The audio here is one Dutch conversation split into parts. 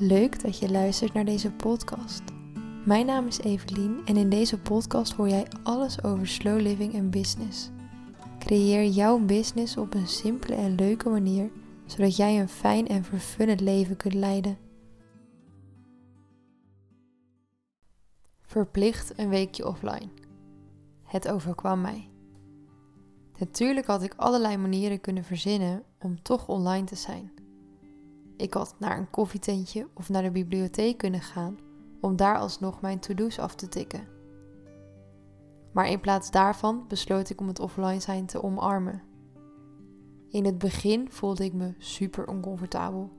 Leuk dat je luistert naar deze podcast. Mijn naam is Evelien en in deze podcast hoor jij alles over slow living en business. Creëer jouw business op een simpele en leuke manier, zodat jij een fijn en vervullend leven kunt leiden. Verplicht een weekje offline. Het overkwam mij. Natuurlijk had ik allerlei manieren kunnen verzinnen om toch online te zijn. Ik had naar een koffietentje of naar de bibliotheek kunnen gaan om daar alsnog mijn to-do's af te tikken. Maar in plaats daarvan besloot ik om het offline zijn te omarmen. In het begin voelde ik me super oncomfortabel.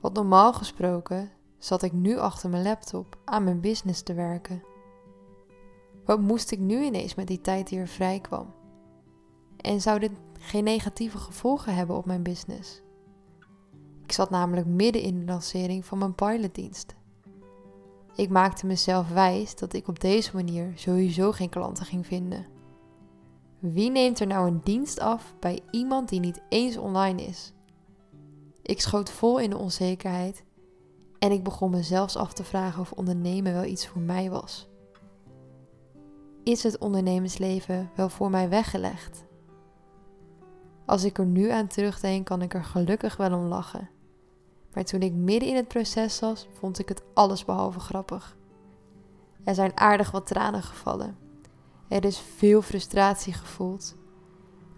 Want normaal gesproken zat ik nu achter mijn laptop aan mijn business te werken. Wat moest ik nu ineens met die tijd die er vrij kwam? En zou dit geen negatieve gevolgen hebben op mijn business? Ik zat namelijk midden in de lancering van mijn pilotdienst. Ik maakte mezelf wijs dat ik op deze manier sowieso geen klanten ging vinden. Wie neemt er nou een dienst af bij iemand die niet eens online is? Ik schoot vol in de onzekerheid en ik begon me zelfs af te vragen of ondernemen wel iets voor mij was. Is het ondernemersleven wel voor mij weggelegd? Als ik er nu aan terugdenk, kan ik er gelukkig wel om lachen. Maar toen ik midden in het proces was, vond ik het allesbehalve grappig. Er zijn aardig wat tranen gevallen. Er is veel frustratie gevoeld.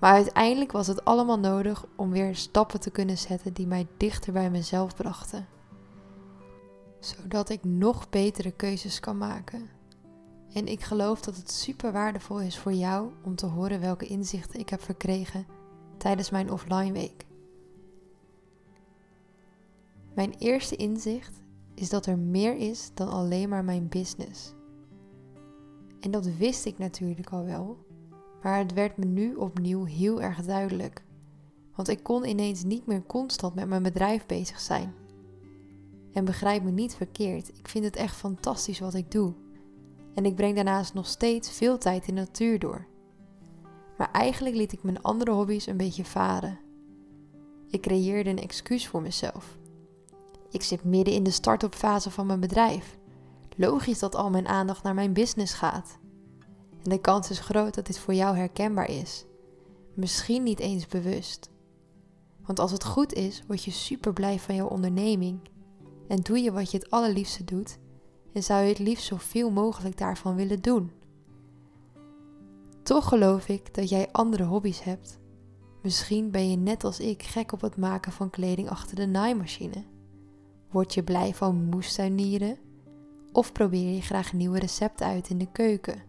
Maar uiteindelijk was het allemaal nodig om weer stappen te kunnen zetten die mij dichter bij mezelf brachten. Zodat ik nog betere keuzes kan maken. En ik geloof dat het super waardevol is voor jou om te horen welke inzichten ik heb verkregen tijdens mijn offline week. Mijn eerste inzicht is dat er meer is dan alleen maar mijn business. En dat wist ik natuurlijk al wel, maar het werd me nu opnieuw heel erg duidelijk. Want ik kon ineens niet meer constant met mijn bedrijf bezig zijn. En begrijp me niet verkeerd, ik vind het echt fantastisch wat ik doe. En ik breng daarnaast nog steeds veel tijd in de natuur door. Maar eigenlijk liet ik mijn andere hobby's een beetje varen. Ik creëerde een excuus voor mezelf. Ik zit midden in de start-up fase van mijn bedrijf. Logisch dat al mijn aandacht naar mijn business gaat. En de kans is groot dat dit voor jou herkenbaar is. Misschien niet eens bewust. Want als het goed is, word je super blij van jouw onderneming. En doe je wat je het allerliefste doet. En zou je het liefst zoveel mogelijk daarvan willen doen. Toch geloof ik dat jij andere hobby's hebt. Misschien ben je net als ik gek op het maken van kleding achter de naaimachine. Word je blij van moestuinieren? Of probeer je graag nieuwe recepten uit in de keuken,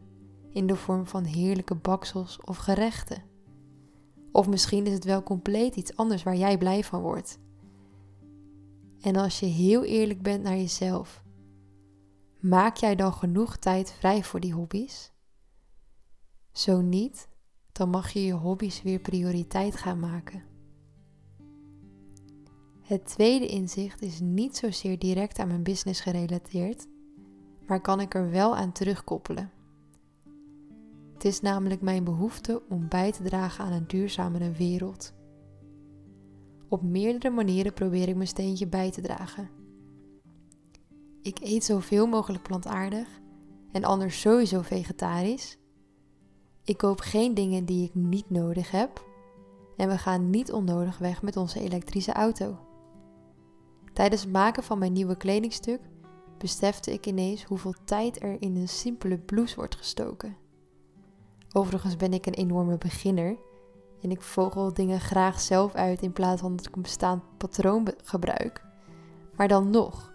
in de vorm van heerlijke baksels of gerechten? Of misschien is het wel compleet iets anders waar jij blij van wordt. En als je heel eerlijk bent naar jezelf, maak jij dan genoeg tijd vrij voor die hobby's? Zo niet, dan mag je je hobby's weer prioriteit gaan maken. Het tweede inzicht is niet zozeer direct aan mijn business gerelateerd, maar kan ik er wel aan terugkoppelen. Het is namelijk mijn behoefte om bij te dragen aan een duurzamere wereld. Op meerdere manieren probeer ik mijn steentje bij te dragen. Ik eet zoveel mogelijk plantaardig en anders sowieso vegetarisch. Ik koop geen dingen die ik niet nodig heb. En we gaan niet onnodig weg met onze elektrische auto. Tijdens het maken van mijn nieuwe kledingstuk besefte ik ineens hoeveel tijd er in een simpele blouse wordt gestoken. Overigens ben ik een enorme beginner en ik vogel dingen graag zelf uit in plaats van dat ik een bestaand patroon gebruik. Maar dan nog,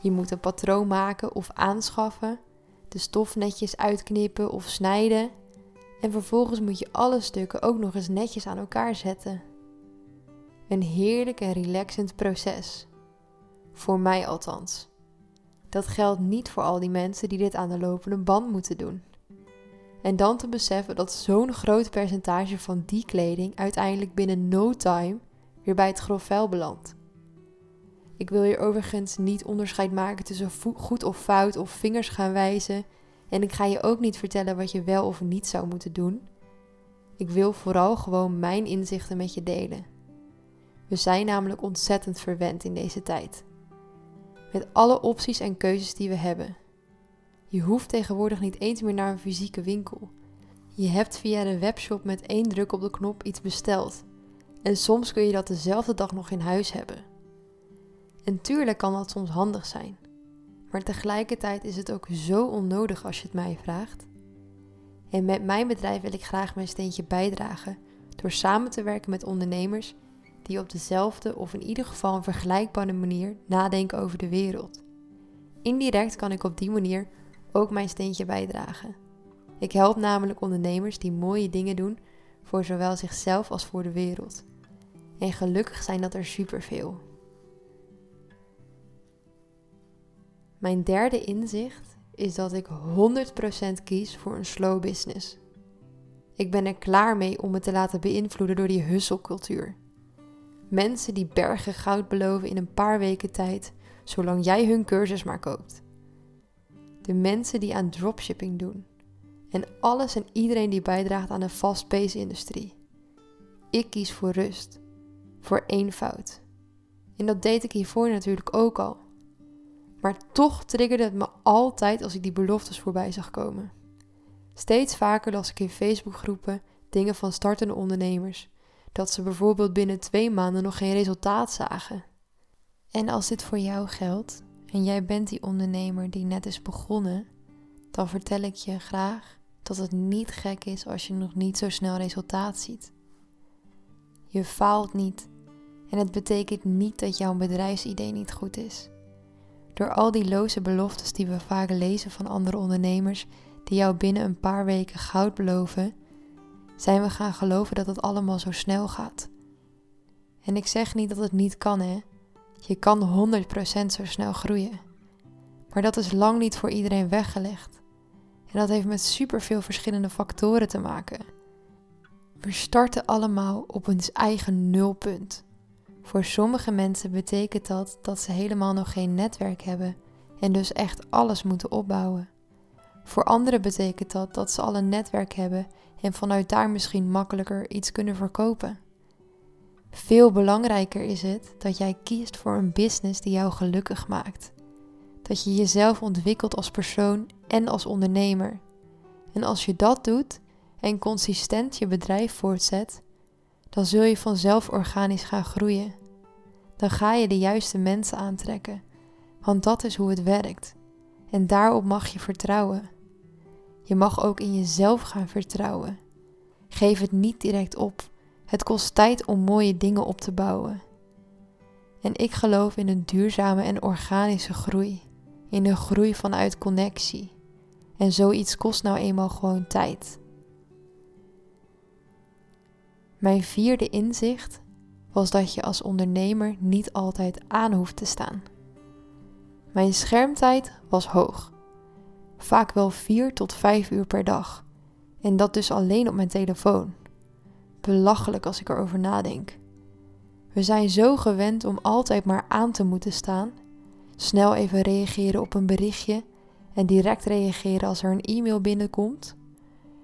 je moet een patroon maken of aanschaffen, de stof netjes uitknippen of snijden en vervolgens moet je alle stukken ook nog eens netjes aan elkaar zetten. Een heerlijk en relaxend proces. Voor mij althans. Dat geldt niet voor al die mensen die dit aan de lopende band moeten doen. En dan te beseffen dat zo'n groot percentage van die kleding uiteindelijk binnen no time weer bij het grof vuil belandt. Ik wil hier overigens niet onderscheid maken tussen goed of fout of vingers gaan wijzen. En ik ga je ook niet vertellen wat je wel of niet zou moeten doen. Ik wil vooral gewoon mijn inzichten met je delen. We zijn namelijk ontzettend verwend in deze tijd. Met alle opties en keuzes die we hebben. Je hoeft tegenwoordig niet eens meer naar een fysieke winkel. Je hebt via de webshop met één druk op de knop iets besteld. En soms kun je dat dezelfde dag nog in huis hebben. En tuurlijk kan dat soms handig zijn. Maar tegelijkertijd is het ook zo onnodig als je het mij vraagt. En met mijn bedrijf wil ik graag mijn steentje bijdragen door samen te werken met ondernemers die op dezelfde of in ieder geval een vergelijkbare manier nadenken over de wereld. Indirect kan ik op die manier ook mijn steentje bijdragen. Ik help namelijk ondernemers die mooie dingen doen voor zowel zichzelf als voor de wereld. En gelukkig zijn dat er superveel. Mijn derde inzicht is dat ik 100% kies voor een slow business. Ik ben er klaar mee om me te laten beïnvloeden door die husselcultuur. Mensen die bergen goud beloven in een paar weken tijd, zolang jij hun cursus maar koopt. De mensen die aan dropshipping doen. En alles en iedereen die bijdraagt aan de fast-paced industrie. Ik kies voor rust, voor eenvoud. En dat deed ik hiervoor natuurlijk ook al. Maar toch triggerde het me altijd als ik die beloftes voorbij zag komen. Steeds vaker las ik in Facebookgroepen dingen van startende ondernemers. Dat ze bijvoorbeeld binnen twee maanden nog geen resultaat zagen. En als dit voor jou geldt en jij bent die ondernemer die net is begonnen, dan vertel ik je graag dat het niet gek is als je nog niet zo snel resultaat ziet. Je faalt niet en het betekent niet dat jouw bedrijfsidee niet goed is. Door al die loze beloftes die we vaak lezen van andere ondernemers die jou binnen een paar weken goud beloven, zijn we gaan geloven dat het allemaal zo snel gaat. En ik zeg niet dat het niet kan, hè. Je kan 100% zo snel groeien. Maar dat is lang niet voor iedereen weggelegd. En dat heeft met superveel verschillende factoren te maken. We starten allemaal op ons eigen nulpunt. Voor sommige mensen betekent dat dat ze helemaal nog geen netwerk hebben en dus echt alles moeten opbouwen. Voor anderen betekent dat dat ze al een netwerk hebben en vanuit daar misschien makkelijker iets kunnen verkopen. Veel belangrijker is het dat jij kiest voor een business die jou gelukkig maakt. Dat je jezelf ontwikkelt als persoon en als ondernemer. En als je dat doet en consistent je bedrijf voortzet, dan zul je vanzelf organisch gaan groeien. Dan ga je de juiste mensen aantrekken, want dat is hoe het werkt. En daarop mag je vertrouwen. Je mag ook in jezelf gaan vertrouwen. Geef het niet direct op. Het kost tijd om mooie dingen op te bouwen. En ik geloof in een duurzame en organische groei. In een groei vanuit connectie. En zoiets kost nou eenmaal gewoon tijd. Mijn vierde inzicht was dat je als ondernemer niet altijd aan hoeft te staan. Mijn schermtijd was hoog. Vaak wel 4 tot 5 uur per dag. En dat dus alleen op mijn telefoon. Belachelijk als ik erover nadenk. We zijn zo gewend om altijd maar aan te moeten staan. Snel even reageren op een berichtje en direct reageren als er een e-mail binnenkomt.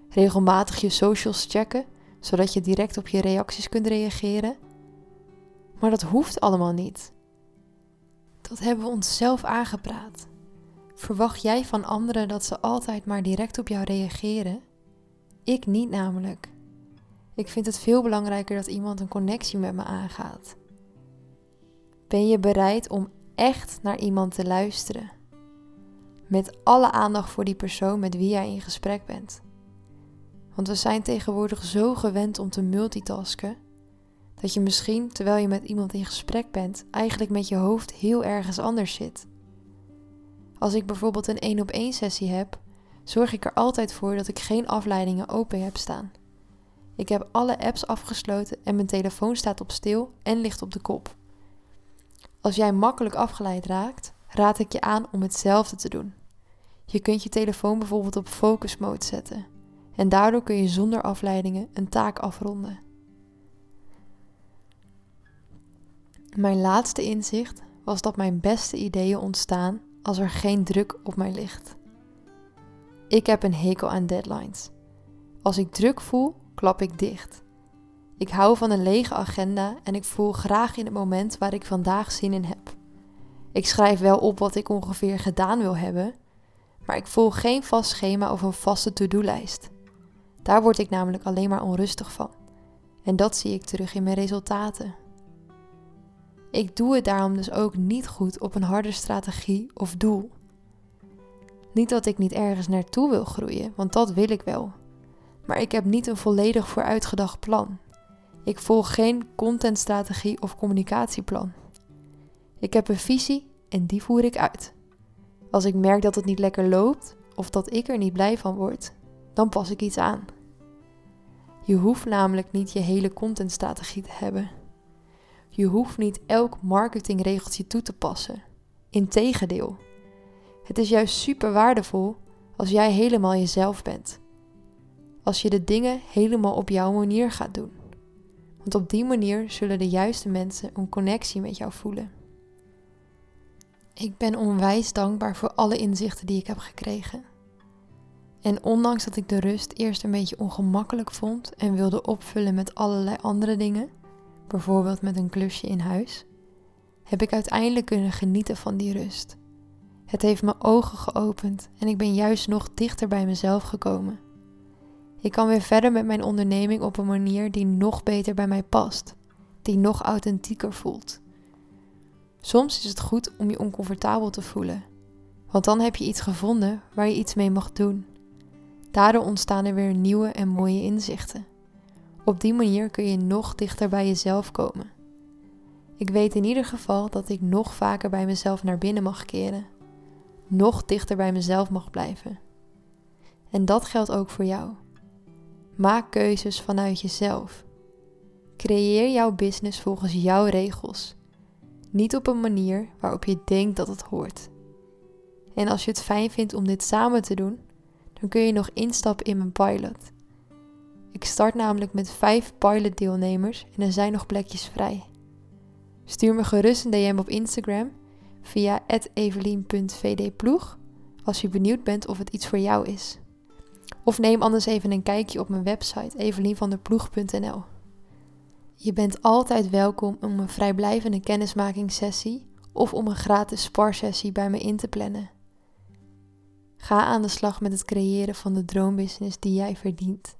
Regelmatig je socials checken, zodat je direct op je reacties kunt reageren. Maar dat hoeft allemaal niet. Dat hebben we onszelf aangepraat. Verwacht jij van anderen dat ze altijd maar direct op jou reageren? Ik niet namelijk. Ik vind het veel belangrijker dat iemand een connectie met me aangaat. Ben je bereid om echt naar iemand te luisteren? Met alle aandacht voor die persoon met wie jij in gesprek bent. Want we zijn tegenwoordig zo gewend om te multitasken dat je misschien, terwijl je met iemand in gesprek bent, eigenlijk met je hoofd heel ergens anders zit. Als ik bijvoorbeeld een één op één sessie heb, zorg ik er altijd voor dat ik geen afleidingen open heb staan. Ik heb alle apps afgesloten en mijn telefoon staat op stil en ligt op de kop. Als jij makkelijk afgeleid raakt, raad ik je aan om hetzelfde te doen. Je kunt je telefoon bijvoorbeeld op focus mode zetten en daardoor kun je zonder afleidingen een taak afronden. Mijn laatste inzicht was dat mijn beste ideeën ontstaan als er geen druk op mij ligt. Ik heb een hekel aan deadlines. Als ik druk voel, klap ik dicht. Ik hou van een lege agenda en ik voel graag in het moment waar ik vandaag zin in heb. Ik schrijf wel op wat ik ongeveer gedaan wil hebben, maar ik volg geen vast schema of een vaste to-do-lijst. Daar word ik namelijk alleen maar onrustig van. En dat zie ik terug in mijn resultaten. Ik doe het daarom dus ook niet goed op een harde strategie of doel. Niet dat ik niet ergens naartoe wil groeien, want dat wil ik wel. Maar ik heb niet een volledig vooruitgedacht plan. Ik volg geen contentstrategie of communicatieplan. Ik heb een visie en die voer ik uit. Als ik merk dat het niet lekker loopt of dat ik er niet blij van word, dan pas ik iets aan. Je hoeft namelijk niet je hele contentstrategie te hebben. Je hoeft niet elk marketingregeltje toe te passen. Integendeel. Het is juist super waardevol als jij helemaal jezelf bent. Als je de dingen helemaal op jouw manier gaat doen. Want op die manier zullen de juiste mensen een connectie met jou voelen. Ik ben onwijs dankbaar voor alle inzichten die ik heb gekregen. En ondanks dat ik de rust eerst een beetje ongemakkelijk vond en wilde opvullen met allerlei andere dingen, bijvoorbeeld met een klusje in huis, heb ik uiteindelijk kunnen genieten van die rust. Het heeft mijn ogen geopend en ik ben juist nog dichter bij mezelf gekomen. Ik kan weer verder met mijn onderneming op een manier die nog beter bij mij past, die nog authentieker voelt. Soms is het goed om je oncomfortabel te voelen, want dan heb je iets gevonden waar je iets mee mag doen. Daardoor ontstaan er weer nieuwe en mooie inzichten. Op die manier kun je nog dichter bij jezelf komen. Ik weet in ieder geval dat ik nog vaker bij mezelf naar binnen mag keren, nog dichter bij mezelf mag blijven. En dat geldt ook voor jou. Maak keuzes vanuit jezelf. Creëer jouw business volgens jouw regels niet op een manier waarop je denkt dat het hoort. En als je het fijn vindt om dit samen te doen, dan kun je nog instappen in mijn pilot. Ik start namelijk met vijf pilotdeelnemers en er zijn nog plekjes vrij. Stuur me gerust een DM op Instagram via evelien.vdploeg als je benieuwd bent of het iets voor jou is. Of neem anders even een kijkje op mijn website evelienvanderploeg.nl. Je bent altijd welkom om een vrijblijvende kennismakingssessie of om een gratis sparsessie bij me in te plannen. Ga aan de slag met het creëren van de droombusiness die jij verdient.